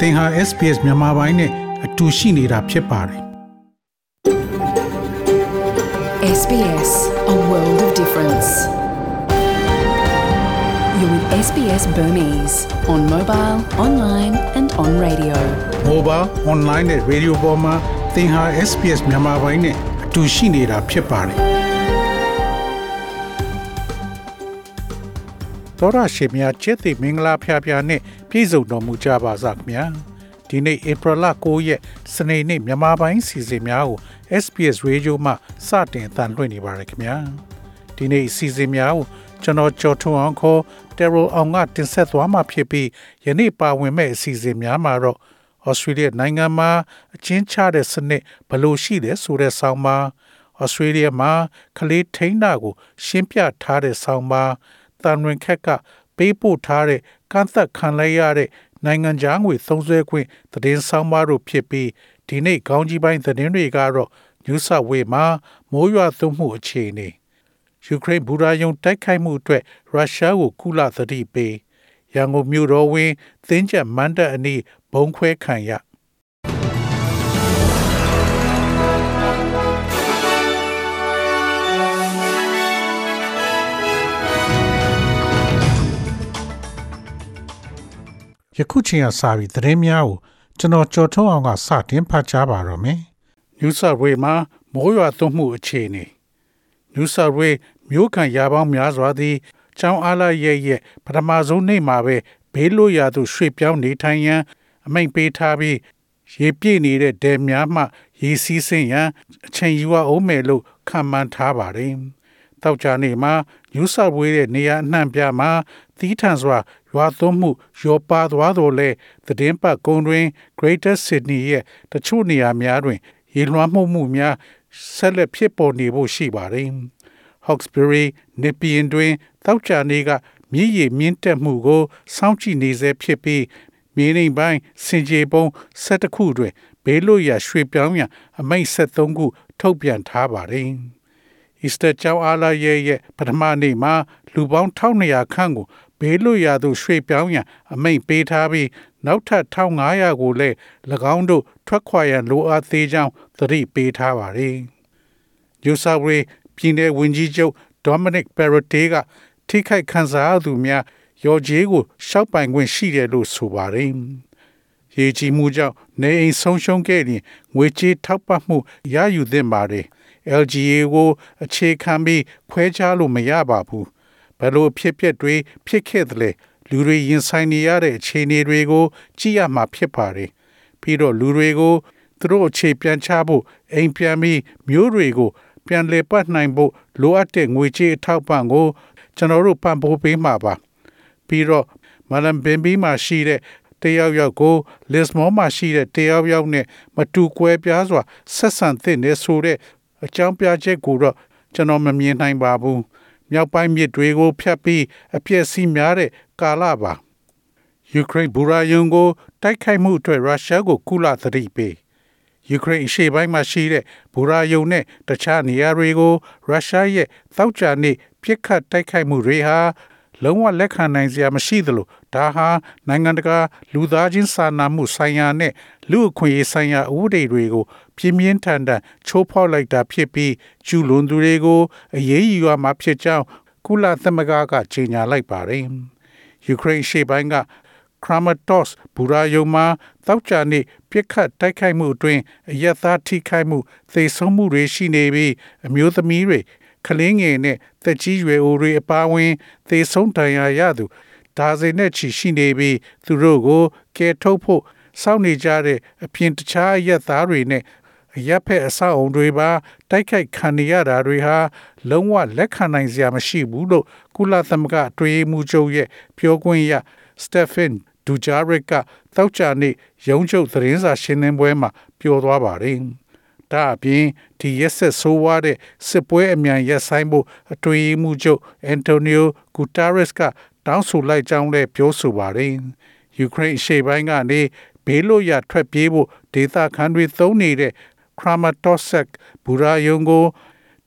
သင်ဟာ SPS မြန်မာပိုင်းနဲ့အတူရှိနေတာဖြစ်ပါတယ် SBS A world of difference. You're with SBS Burmese on mobile, online and on radio. mobile online နဲ့ radio ပေါ်မှာသင်ဟာ SPS မြန်မာပိုင်းနဲ့အတူရှိနေတာဖြစ်ပါတယ် တော်ရရှိမြချစ်တိမင်္ဂလာဖျားဖျားနဲ့ပြည့်စုံတော်မူကြပါစားခင်ဗျာဒီနေ့ဧပြီလ9ရက်စနေနေ့မြန်မာပိုင်းစီစဉ်များကို SPS Radio မှစတင်အသံလွှင့်နေပါရခင်ဗျာဒီနေ့စီစဉ်များကိုကျွန်တော်ကျော်ထွန်းအောင်ခေါ်တယ်ရိုအောင်ကတင်ဆက်သွားမှာဖြစ်ပြီးယနေ့ပါဝင်မဲ့အစီအစဉ်များမှာတော့ဩစတြေးလျနိုင်ငံမှာအချင်းချတဲ့စနစ်ဘယ်လိုရှိလဲဆိုတဲ့ဆောင်းပါဩစတြေးလျမှာကလေးထိန်းတာကို ရှင်းပြထားတဲ့ဆောင်းပါ တန်ရင်ခက်ကပေးပို့ထားတဲ့ကန့်သက်ခံလိုက်ရတဲ့နိုင်ငံခြားငွေသုံးစွဲခွင့်သတင်းဆောင်ပါတို့ဖြစ်ပြီးဒီနေ့ခေါင်းကြီးပိုင်းသတင်းတွေကတော့ New South Wales မှာမိုးရွာသွန်းမှုအခြေအနေယူကရိန်းဘူရာယုံတိုက်ခိုက်မှုအတွက်ရုရှားကိုကုလသတိပေးရန်ကုန်မြို့တော်ဝင်သင်းချက်မန္တအနီးဘုံခွဲခံရ ယခုချိန်ကစပြီးသတင်းများကိုကျွန်တော်ကြော်ထုတ်အောင်ကစတင်ဖတ်ကြားပါတော့မယ်။ New South Wales မှာမိုးရွာသွန်းမှုအခြေအနေ New South Wales မြို့ခံရာပေါင်းများစွာသည်ကျောင်းအားလရဲ့ရဲ့ပထမဆုံးနေ့မှာပဲဘေးလွတ်ရာသို့ရွှေ့ပြောင်းနေထိုင်ရန် အမိန့်ပေးထားပြီးရေပြည့်နေတဲ့ဒဲများမှ ရေစီးဆင်းရန်အချိန်ယူအောင်မယ်လို့ခံမှန်းထားပါတယ်။တောက်ကြနေမှာယူဆဝေးတဲ့နေရာအနှံ့ပြမှာသီးထန်စွာ ရွာသွန်းမှုရောပါသွားတော်လဲသတင်းပတ်ကုန်းတွင် Greater Sydney ရဲ့တချို့နေရာများတွင် ရေလွှမ်းမှုမှုများဆက်လက်ဖြစ်ပေါ်နေဖို့ရှိပါတယ်။ Hawkesbury နေပြည်တော်တွင်တောက်ကြနေကမြည်ရည်မြင့်တက်မှုကိုစောင့်ကြည့်နေစေဖြစ်ပြီးမြေနေပိုင်းစင်ကြေပုံ12ခုတွင်ဘေးလွတ်ရာရွှေ့ပြောင်းရန်အမိန့်73ခုထုတ်ပြန်ထားပါတယ်။ Easter ကျောင်းအားလာရဲ့ရဲ့ပထမနေ့မှာလူပေါင်း1200ခန့်ကို ဘေးလွတ်ရာသို့ရွှေ့ပြောင်းရန်အမိန့်ပေးထားပြီးနောက်ထပ်1500ကိုလည်း၎င်းတို့ထွက်ခွာရန်လိုအပ်သေးကြောင်းသတိပေးထားပါတယ်။ New South Wales ပြည်내ဝန်ကြီးချုပ် Dominic Perrottet ကထိခိုက်ခံစားရသူများရော်ကြီးကိုရှောက်ပိုင်ခွင့်ရှိတယ်လို့ဆိုပါတယ်။ရေကြီးမှုကြောင့်နေအိမ်ဆုံးရှုံးခဲ့ရင်ငွေကြေးထောက်ပံ့မှုရယူသင့်ပါတယ်။ LGA ကိုအခြေခံပြီးခွဲခြားလို့မရပါဘူး။ ဘယ်လိုဖြစ်ပျက်တွေဖြစ်ခဲ့သလဲလူတွေရင်ဆိုင်နေရတဲ့အခြေအနေတွေကိုကြည့်ရမှာဖြစ်ပါတယ်။ပြီးတော့လူတွေကိုသူတို့အခြေပြန်ချဖို့အိမ်ပြန်ပြီးမျိုးတွေကို ပြန်လည်ပတ်နိုင်ဖို့လိုအပ်တဲ့ငွေကြေးအထောက်ပံ့ကို ကျွန်တော်တို့ပံ့ပိုးပေးမှာပါပြီးတော့မလန်ဘင်ဘီမှာရှိတဲ့တယောက်ယောက်ကိုလစ်မောမှာရှိတဲ့တယောက်ယောက်နဲ့မတူကွဲပြားစွာဆက်ဆံသင့်နေဆိုတဲ့အကြောင်းပြချက်ကိုတော့ကျွန်တော်မမြင်နိုင်ပါဘူး မြောက်ပိုင်းမြစ်တွေကိုဖျက်ပြီးအပြည့်စီးများတဲ့ကာလပါယူကရိန်းဘူရာယုံကိုတိုက်ခိုက်မှုအတွက်ရုရှားကိုကုလသတိပေးယူကရိန်းအရှေ့ပိုင်းမှာရှိတဲ့ဘူရာယုံနဲ့တခြားနေရာတွေကိုရုရှားရဲ့သောက်ကြနေပြစ်ခတ်တိုက်ခိုက်မှုတွေဟာ လုံးဝလက်ခံနိုင်စရာမရှိသလိုဒါဟာနိုင်ငံတကာလူသားချင်းစာနာမှုဆိုင်ရာနဲ့လူအခွင့်အရေးဆိုင်ရာဥပဒေတွေကိုပြင်းပြင်းထန်ထန်ချိုးဖောက်လိုက်တာဖြစ်ပြီးကျူးလွန်သူတွေကိုအရေးယူရမှာဖြစ်ကြောင်းကုလသမဂ္ဂကကြေညာလိုက်ပါတယ်။ယူကရိန်းရှေ့ပိုင်းက Kramatorsk ဘူရာယုံမှာတောက်ကြနေပြစ်ခတ်တိုက်ခိုက်မှုအတွင်းအယက်သားထိခိုက်မှုသေဆုံးမှုတွေရှိနေပြီးအမျိုးသမီးတွေ ကလင်းငယ်နဲ့သက်ကြီးရွယ်အိုတွေအပါအဝင်သေဆုံးဒဏ်ရာရသူဒါဇင်နဲ့ချီရှိနေပြီးသူတို့ကိုကယ်ထုတ်ဖို့စောင့်နေကြတဲ့အပြင်တခြားအရက်သားတွေနဲ့အရက်ဖက်အဆောက်အုံတွေပါတိုက်ခိုက်ခံနေရတာတွေဟာလုံးဝလက်ခံနိုင်စရာမရှိဘူးလို့ကုလသမဂ္ဂအတွင်းမှုချုပ်ရဲ့ပြောခွင့်ရစတက်ဖင်ဒူဂျာရစ်ကတောက်ချာနေ့ရုံးချုပ်သတင်းစာရှင်းလင်းပွဲမှာပြောသွားပါတယ်။ ဒါအပြင်ဒီရက်ဆက်ဆိုးဝါးတဲ့စစ်ပွဲအမြန်ရပ်ဆိုင်းဖို့အတွင်းမှုချုပ်အန်တိုနီယိုဂူတာရက်စ်ကတောင်းဆိုလိုက်ကြောင်းလည်းပြောဆိုပါတယ်။ယူကရိန်းအရှေ့ပိုင်းကနေဘေးလွတ်ရာထွက်ပြေးဖို့ဒေသခံတွေသုံးနေတဲ့ Kramatorsk ဘူရာယုံကို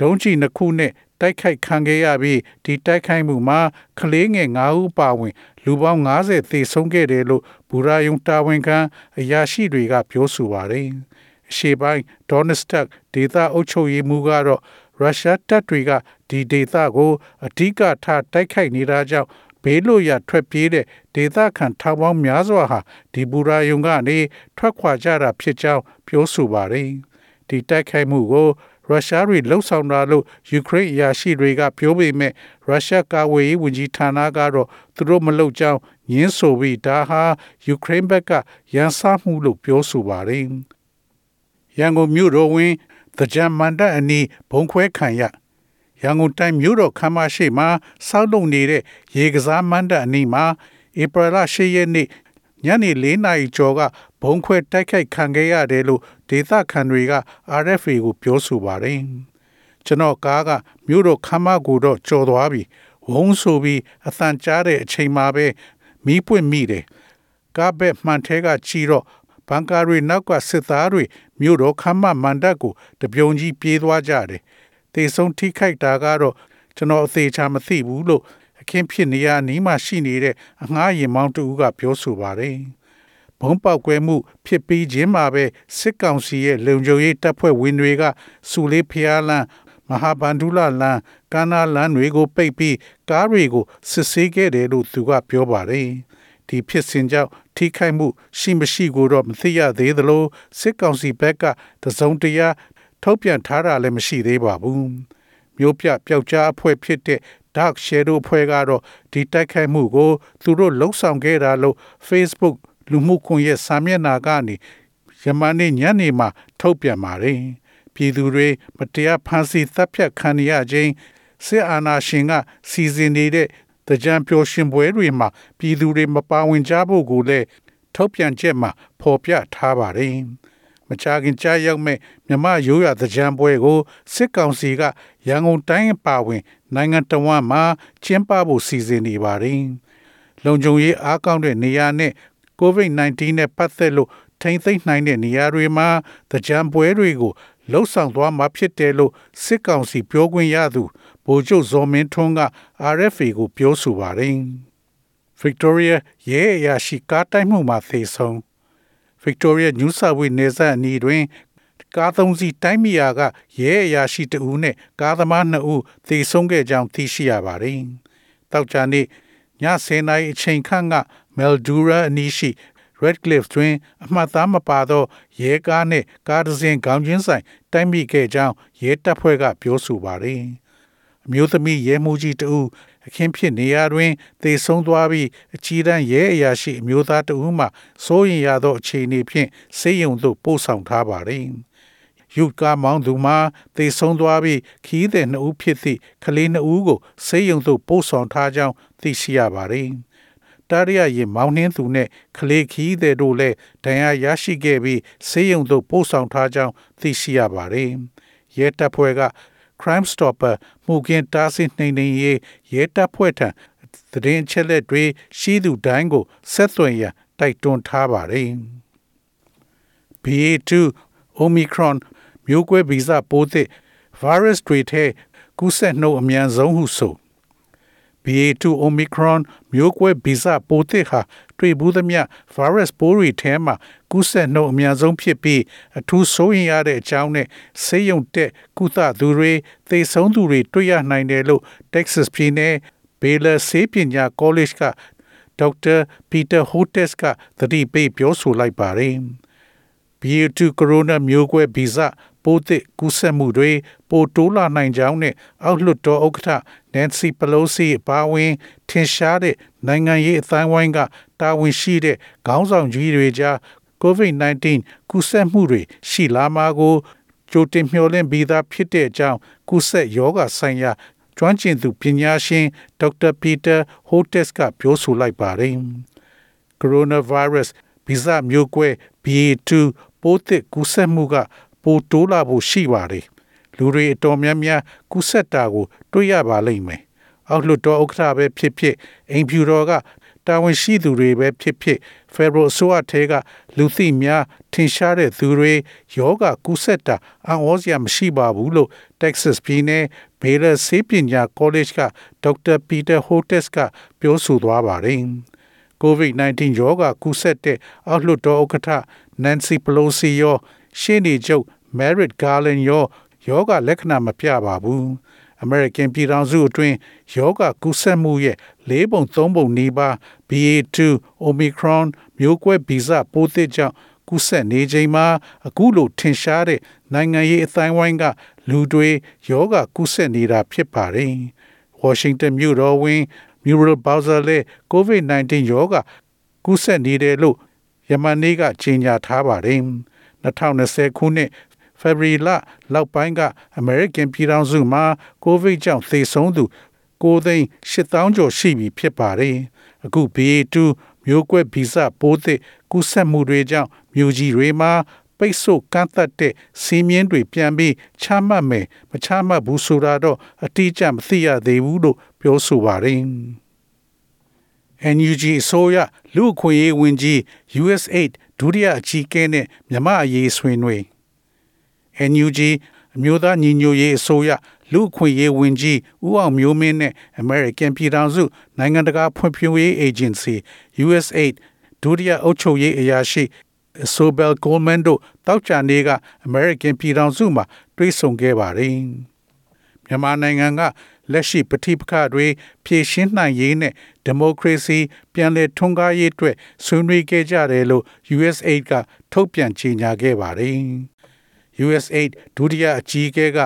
ဒုံးကျည်နှစ်ခုနဲ့တိုက်ခိုက်ခံခဲ့ရပြီးဒီတိုက်ခိုက်မှုမှာကလေးငယ်9ဦးပါဝင် လူပေါင်း90သေဆုံးခဲ့တယ်လို့ဘူရာယုံတာဝန်ခံအရာရှိတွေကပြောဆိုပါတယ်။ အရှေ့ပိုင်းဒေါနစတက်ဒေသအုပ်ချုပ်ရေးမှူးကတော့ရုရှားတပ်တွေကဒီဒေသကိုအဓိကထားတိုက်ခိုက်နေတာကြောင့်ဘေးလို့ရထွက်ပြေးတဲ့ဒေသခံထောင်ပေါင်းများစွာဟာဒီဘူရာယုံကနေထွက်ခွာကြတာဖြစ်ကြောင်းပြောဆိုပါတယ်။ဒီတိုက်ခိုက်မှုကိုရုရှားတွေလှုပ်ဆောင်တာလို့ယူကရိန်းအရာရှိတွေကပြောပေမဲ့ရုရှားကာဝေးရေးဝန်ကြီးဌာနကတော့သူတို့မလုပ်ကြောင်းညင်းဆိုပြီးဒါဟာယူကရိန်းဘက်ကရန်စမှုလို့ပြောဆိုပါတယ်။ ရန်ကုန်မြို့တော်ဝင်သကြံမန္တအနီးဘုံခွဲခံရရန်ကုန်တိုင်းမြို့တော်ခမ်းမရှိမှာစောက်လုံနေတဲ့ရေကစားမန္တအနီးမှာဧပြီလ10ရက်နေ့ညနေ4နာရီကျော်ကဘုံခွဲတိုက်ခိုက်ခံခဲ့ရတယ်လို့ဒေသခံတွေက RFA ကိုပြောဆိုပါတယ်။ကျွန်တော်ကားကမြို့တော်ခမ်းမကိုတော့ကြော်သွားပြီဝုန်းဆိုပြီးအသံကြားတဲ့အချိန်မှာပဲမီးပွင့်မိတယ်။ကားဘက်မှန်ထဲကချီတော့ ဘန်ကာတွေနောက်ကစစ်သားတွေမြို့တော်ခမ်းမမန္တကိုတပြုံကြီးပြေးသွားကြတယ်။တေဆုံးထိခိုက်တာကတော့ကျွန်တော်အသေးချာမသိဘူးလို့အခင်းဖြစ်နေရနီးမှရှိနေတဲ့အငှားရင်မောင်းတူကပြောဆိုပါတယ်။ဘုံပေါက်ကွဲမှုဖြစ်ပြီးချင်းမှာပဲစစ်ကောင်စီရဲ့လုံခြုံရေးတပ်ဖွဲ့ဝင်တွေကစူလေးဖျားလန်းမဟာဗန္ဓုလလန်းကန္နာလန်းတွေကိုပိတ်ပြီးကားတွေကိုစစ်ဆေးခဲ့တယ်လို့သူကပြောပါတယ်။ဒီဖြစ်စဉ်ကြောင့် ထိခိုက်မှု ရှိမရှိကိုတော့မသိရသေးသလိုစစ်ကောင်စီဘက်ကတစုံတရာထုတ်ပြန်ထားတာလည်းမရှိသေးပါဘူး။မျိုးပြပျောက်ကြားအဖွဲ့ဖြစ်တဲ့ Dark Shadow ဖွဲ့ကတော့ဒီတိုက်ခိုက်မှုကို သူတို့လှုံ့ဆော်ခဲ့တာလို့ Facebook လူမှုကွန်ရက်စာမျက်နှာကနေယမန်နေ့ညနေမှာထုတ်ပြန်ပါတယ်။ပြည်သူတွေမတရားဖမ်းဆီးတပ်ဖြတ်ခံရခြင်းစစ်အာဏာရှင်ကစီစဉ်နေတဲ့ တကြံပျော်ရွှင်ပွဲတွေမှာပြည်သူတွေမပါဝင်ကြဖို့ကိုလည်းထုတ်ပြန်ချက်မှာဖော်ပြထားပါတယ်။မချခင်ကြားရောက်မဲ့မြမရိုးရသကြံပွဲကိုစစ်ကောင်စီကရန်ကုန်တိုင်းပါဝင် နိုင်ငံတော်ဝန်မှကျင်းပဖို့စီစဉ်နေပါတယ်။လုံခြုံရေးအားကောင်းတဲ့နေရာနဲ့ COVID-19 နဲ့ပတ်သက်လို့ထိမ့်သိမ့်နိုင်တဲ့နေရာတွေမှာသကြံပွဲတွေကိုလှုပ်ဆောင်သွားမှာဖြစ်တယ်လို့စစ်ကောင်စီပြောခွင့်ရသူ ဗိုလ်ချုပ်ဇော်မင်းထွန်းက RFA ကိုပြောဆိုပါတယ်။ Victoria ရဲအရာရှိကားတိုက်မှုမှာသေဆုံး Victoria New South Wales နယ်စပ်အနီးတွင်ကားသုံးစီးတိုင်းမီယာကရဲအရာရှိတဦးနဲ့ကားသမား2ဦးသေဆုံးခဲ့ကြောင်းသိရှိရပါတယ်။တောက်ချာနေ့ည10:00နာရီအချိန်ခန့်က Meldura အနီးရှိ Redcliffe တွင်အမှတ်သားမပါသောရဲကားနှင့်ကားတစ်စင်းခေါင်းချင်းဆိုင်တိုက်မိခဲ့ကြောင်းရဲတပ်ဖွဲ့ကပြောဆိုပါတယ်။ အမျိုးသမီးရဲမှုကြီးတဦးအခင်းဖြစ်နေရာတွင်သေဆုံးသွားပြီးအကြီးတန်းရဲအရာရှိအမျိုးသားတဦးမှစိုးရင်ရသောအခြေအနေဖြင့်ဆေးရုံသို့ပို့ဆောင်ထားပါသည်။ယူကာမောင်းသူမှာသေဆုံးသွားပြီးခီးတဲ့နှစ်ဦးဖြစ်သည့်ကလေးနှစ်ဦးကိုဆေးရုံသို့ပို့ဆောင်ထားကြောင်းသိရှိရပါတယ်။တာရီယာရင်မောင်းနှင်းသူနဲ့ကလေးခီးတဲ့တို့လည်းဒဏ်ရာရရှိခဲ့ပြီးဆေးရုံသို့ပို့ဆောင်ထားကြောင်းသိရှိရပါတယ်။ရဲတပ်ဖွဲ့က Crime Stopper မှုကင်းတားဆီးနှိမ်နင်းရေးရဲတပ်ဖွဲ့ထံသတင်းချက်လက်တွေရှိသူတိုင်းကိုဆက်သွယ်ရန်တိုက်တွန်းထားပါတယ်။ BA2 Omicron မျိုးကွဲဗီဇပိုးသစ် virus တွေထဲကူးစက်နှုန်းအများဆုံးဟုဆို BA2 Omicron မျိုးကွဲဗီဇပိုးသစ်ဟာတွေ့ဘူးသမျှ virus ပိုးတွေထဲမှာကူးစက်နှုန်းအများဆုံးဖြစ်ပြီးအထူးဆိုးရင်ရတဲ့အကြောင်းနဲ့ဆေးရုံတက်ကုသသူတွေသေဆုံးသူတွေတွေ့ရနိုင်တယ်လို့ Texas ပြည်နယ် Baylor ဆေးပညာ College ကဒေါက်တာပီတာဟိုတက်စ်ကသတိပေးပြောဆိုလိုက်ပါတယ်။ BA2 corona မျိုးကွဲဗီဇ ပိုးသစ်ကူးစက်မှုတွေပိုတိုးလာနိုင်ကြောင်းနဲ့အောက်လွှတ်တော်ဥက္ကဋ္ဌ Nancy Pelosi အပါအဝင်ထင်ရှားတဲ့နိုင်ငံရေးအတိုင်းဝိုင်းကတာဝန်ရှိတဲ့ခေါင်းဆောင်ကြီးတွေကြား COVID-19 ကူးစက်မှုတွေရှိလာမှာကိုကြိုတင်မျှော်လင့်ပြီးသားဖြစ်တဲ့အကြောင်းကူးစက်ရောဂါဆိုင်ရာကျွမ်းကျင်သူပညာရှင်ဒေါက်တာပီတာဟိုတက်စ်ကပြောဆိုလိုက်ပါတယ်။ Coronavirus ဗီဇမျိုးကွဲ BA2 ပိုးသစ်ကူးစက်မှုက ပိုတိုးလာဖို့ရှိပါတယ်။လူတွေအတော်များများကူးစက်တာကိုတွေ့ရပါလိမ့်မယ်။အောက်လွှတ်တော်ဥက္ကဋ္ဌပဲဖြစ်ဖြစ်အိမ်ဖြူတော်ကတာဝန်ရှိသူတွေပဲဖြစ်ဖြစ် Federal အစိုးရထဲကလူသိများထင်ရှားတဲ့သူတွေယောဂကူးစက်တာအံ့ဩစရာမရှိပါဘူးလို့ Texas ပြည်နယ်ဘေလဆေးပညာ College ကဒေါက်တာပီတာဟိုတက်စ်ကပြောဆိုသွားပါတယ်။ COVID-19 ရောဂါကူးစက်တဲ့အောက်လွှတ်တော်ဥက္ကဋ္ဌ Nancy Pelosi ရော ရှေ့နေချုပ် Merrick Garland ရောယောဂလက္ခဏာမပြပါဘူး။ American ပြည်ထောင်စုအတွင်းယောဂကူးစက်မှုရဲ့၄ပုံ၃ပုံနီးပါး BA2 Omicron မျိုးကွဲဗီဇပိုးသစ်ကြောင့်ကူးစက်နေချိန်မှာအခုလိုထင်ရှားတဲ့နိုင်ငံရေးအတိုင်းဝိုင်းက လူတွေယောဂကူးစက်နေတာဖြစ်ပါတယ်။ Washington မြို့တော်ဝင် Muriel Bowser လည်း COVID-19 ယောဂကူးစက်နေတယ်လို့ယမန်နေ့ကကြေညာထားပါတယ်။ 2020ခုနှစ်ဖေဖော်ဝါရီလလောက်ပိုင်းကအမေရိကန်ပြည်ထောင်စုမှာကိုဗစ်ကြောင့်သေဆုံးသူ9သိန်း8000ကျော်ရှိပြီဖြစ်ပါတယ်။အခု BA2 မျိုးကွဲဗီဇပိုးသစ်ကူးစက်မှုတွေကြောင့်မြို့ကြီးတွေမှာပိတ်ဆို့ကန့်သတ်တဲ့စီးမြင်တွေပြန်ပြီးချမှတ်မယ်မချမှတ်ဘူးဆိုတာတော့အတိအကျမသိရသေးဘူးလို့ပြောဆိုပါတယ်။ NUG အစိုးရလူ့အခွင့်အရေးဝန်ကြီး USAID ဒုတိယအကြီးအကဲနဲ့မြမအရေးဆွေးနွေး NUG အမျိုးသားညီညွတ်ရေးအစိုးရလူ့အခွင့်အရေးဝန်ကြီးဦးအောင်မျိုးမင်းနဲ့ American ပြည်ထောင်စုနိုင်ငံတကာဖွံ့ဖြိုးရေး Agency USAID ဒုတိယအုပ်ချုပ်ရေးအရာရှိ Sobel Coleman တို့တောက်ကြနေ့က American ပြည်ထောင်စုမှာတွေ့ဆုံခဲ့ပါတယ်။ မြန်မာနိုင်ငံကလက်ရှိပဋိပက္ခတွေဖြေရှင်းနိုင်ရေးနဲ့ဒီမိုကရေစီပြန်လည်ထွန်းကားရေးအတွက်ဆွေးနွေးခဲ့ကြတယ်လို့ USAID ကထုတ်ပြန်ကြေညာခဲ့ပါတယ်။ USAID ဒုတိယအကြီးအကဲက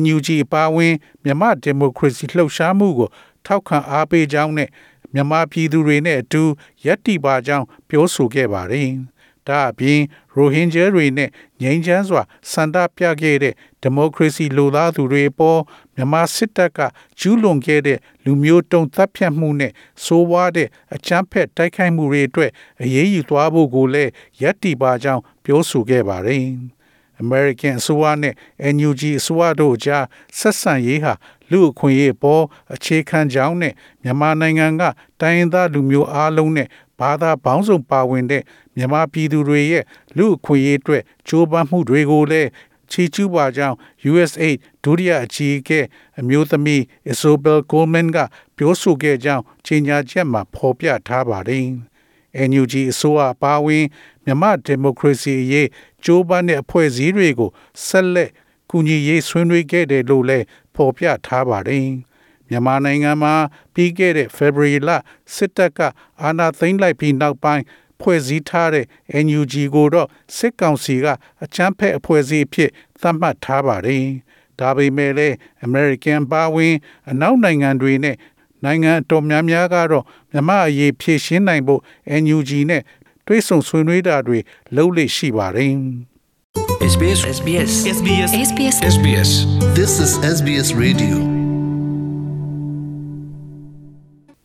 NUG အပါအဝင်မြန်မာဒီမိုကရေစီလှုပ်ရှားမှုကို ထောက်ခံအားပေးကြောင်းနဲ့မြန်မာပြည်သူတွေနဲ့အတူရပ်တည်ပါကြောင်းပြောဆိုခဲ့ပါတယ်။ ဒါအပြင်ရိုဟင်ဂျာတွေနဲ့ငြိမ်းချမ်းစွာဆန္ဒပြခဲ့တဲ့ဒီမိုကရေစီလိုလားသူတွေအပေါ်မြန်မာစစ်တပ်ကကျူးလွန်ခဲ့တဲ့လူမျိုးတုံးတပ်ဖြတ်မှုနဲ့ဆိုးဝါးတဲ့အကြမ်းဖက်တိုက်ခိုက်မှုတွေအတွက်အရေးယူသွားဖို့ကိုလည်းရပ်တည်ပါကြောင်းပြောဆိုခဲ့ပါတယ်။ American အစိုးရနဲ့ NUG အစိုးရတို့ကြားဆက်ဆံရေးဟာလူအခွင့်အရေးပေါ်အခြေခံကြောင်းနဲ့မြန်မာနိုင်ငံကတိုင်းရင်းသားလူမျိုးအားလုံးနဲ့ ဘာသာပေါင်းစုံပါဝင်တဲ့မြန်မာပြည်သူတွေရဲ့လူအခွင့်အရေးအတွက်ကြိုးပမ်းမှုတွေကိုလည်းချီးကျူးပါကြောင်း USAID ဒုတိယအကြီးအကဲအမျိုးသမီး Isobel Coleman ကပြောဆိုခဲ့ကြောင်းကြေညာချက်မှာဖော်ပြထားပါတယ်။ NUG အစိုးရအပါအဝင်မြန်မာဒီမိုကရေစီအရေးကြိုးပမ်းတဲ့အဖွဲ့အစည်းတွေကိုဆက်လက်ကူညီရေးဆွေးနွေးခဲ့တယ်လို့လည်းဖော်ပြထားပါတယ်။ မြန်မာနိုင်ငံမှာပြီးခဲ့တဲ့ February လစစ်တပ်ကအာဏာသိမ်းလိုက်ပြီးနောက်ပိုင်းဖွဲ့စည်းထားတဲ့ NUG ကိုတော့စစ်ကောင်စီကအချမ်းဖက်အဖွဲ့အစည်းအဖြစ်သတ်မှတ်ထားပါတယ်။ဒါပေမဲ့လည်း American ပါဝင်အနောက်နိုင်ငံတွေနဲ့နိုင်ငံတော်များများကတော့မြမအရေးဖြည့်ရှင်းနိုင်ဖို့ NUG နဲ့တွဲဆုံဆွေးနွေးတာတွေလုပ်လေ့ရှိပါတယ်။ SBS SBS SBS SBS SBS This is SBS Radio.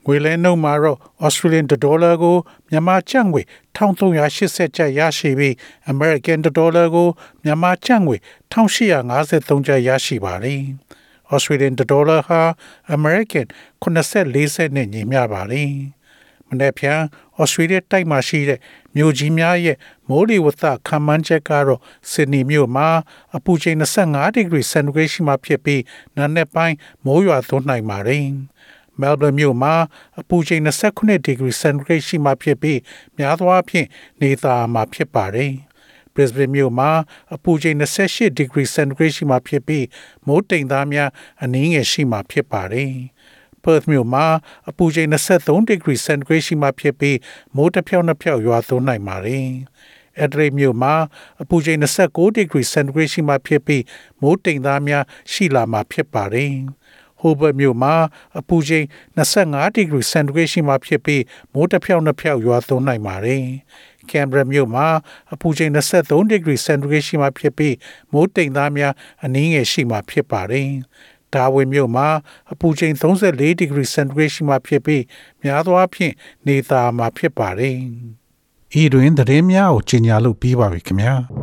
ငွေလဲနှုန်းမှာတော့ Australian dollar ကိုမြန်မာကျပ်ငွေ1380ကျပ်ရရှိပြီး American dollar ကိုမြန်မာကျပ်ငွေ1853ကျပ်ရရှိပါတယ်။ Australian dollar ဟာ American 84စက်နဲ့ညီမျှပါတယ်။မနေ့ဖြန် Australia တိုက်မှာရှိတဲ့မြို့ကြီးများရဲ့မိုးလေဝသခန့်မှန်းချက်ကတော့ Sydney မြို့မှာအပူချိန်25ဒီဂရီစင်တီဂရိတ်ရှိမှဖြစ်ပြီးနာနဲ့ပိုင်းမိုးရွာသွန်းနိုင်ပါတယ်။ Melbourne မြို့မှာအပူချိန်29ဒီဂရီစင်တီဂရိတ်ရှိမှဖြစ်ပြီးများသောအားဖြင့်နေသာမှာဖြစ်ပါတယ်။ Brisbane မြို့မှာအပူချိန်28ဒီဂရီစင်တီဂရိတ်ရှိမှဖြစ်ပြီးမိုးတိမ်သားများအနည်းငယ်ရှိမှဖြစ်ပါတယ်။ Perth မြို့မှာအပူချိန်23ဒီဂရီစင်တီဂရိတ်ရှိမှဖြစ်ပြီးမိုးတစ်ဖြောက်နှစ်ဖြောက်ရွာသွန်းနိုင်ပါတယ်။ Adelaide မြို့မှာအပူချိန်29ဒီဂရီစင်တီဂရိတ်ရှိမှဖြစ်ပြီးမိုးတိမ်သားများရှိလာမှာဖြစ်ပါတယ်။ Hobart မြို့မှာအပူချိန်25ဒီဂရီစင်တီဂရိတ်ရှိမှဖြစ်ပြီးမိုးတစ်ဖြောက်နှစ်ဖြောက်ရွာသွန်းနိုင်ပါတယ်။ Canberra မြို့မှာအပူချိန်23ဒီဂရီစင်တီဂရိတ်ရှိမှဖြစ်ပြီးမိုးတိမ်သားများအနည်းငယ်ရှိမှဖြစ်ပါတယ်။ဒါဝင်မြို့မှာအပူချိန်34ဒီဂရီစင်တီဂရိတ်ရှိမှဖြစ်ပြီးများသောအားဖြင့်နေသာမှာဖြစ်ပါတယ်။ဤတွင်သတင်းများကိုကြီးညာလို့ပြီးပါပြီခင်ဗျာ။။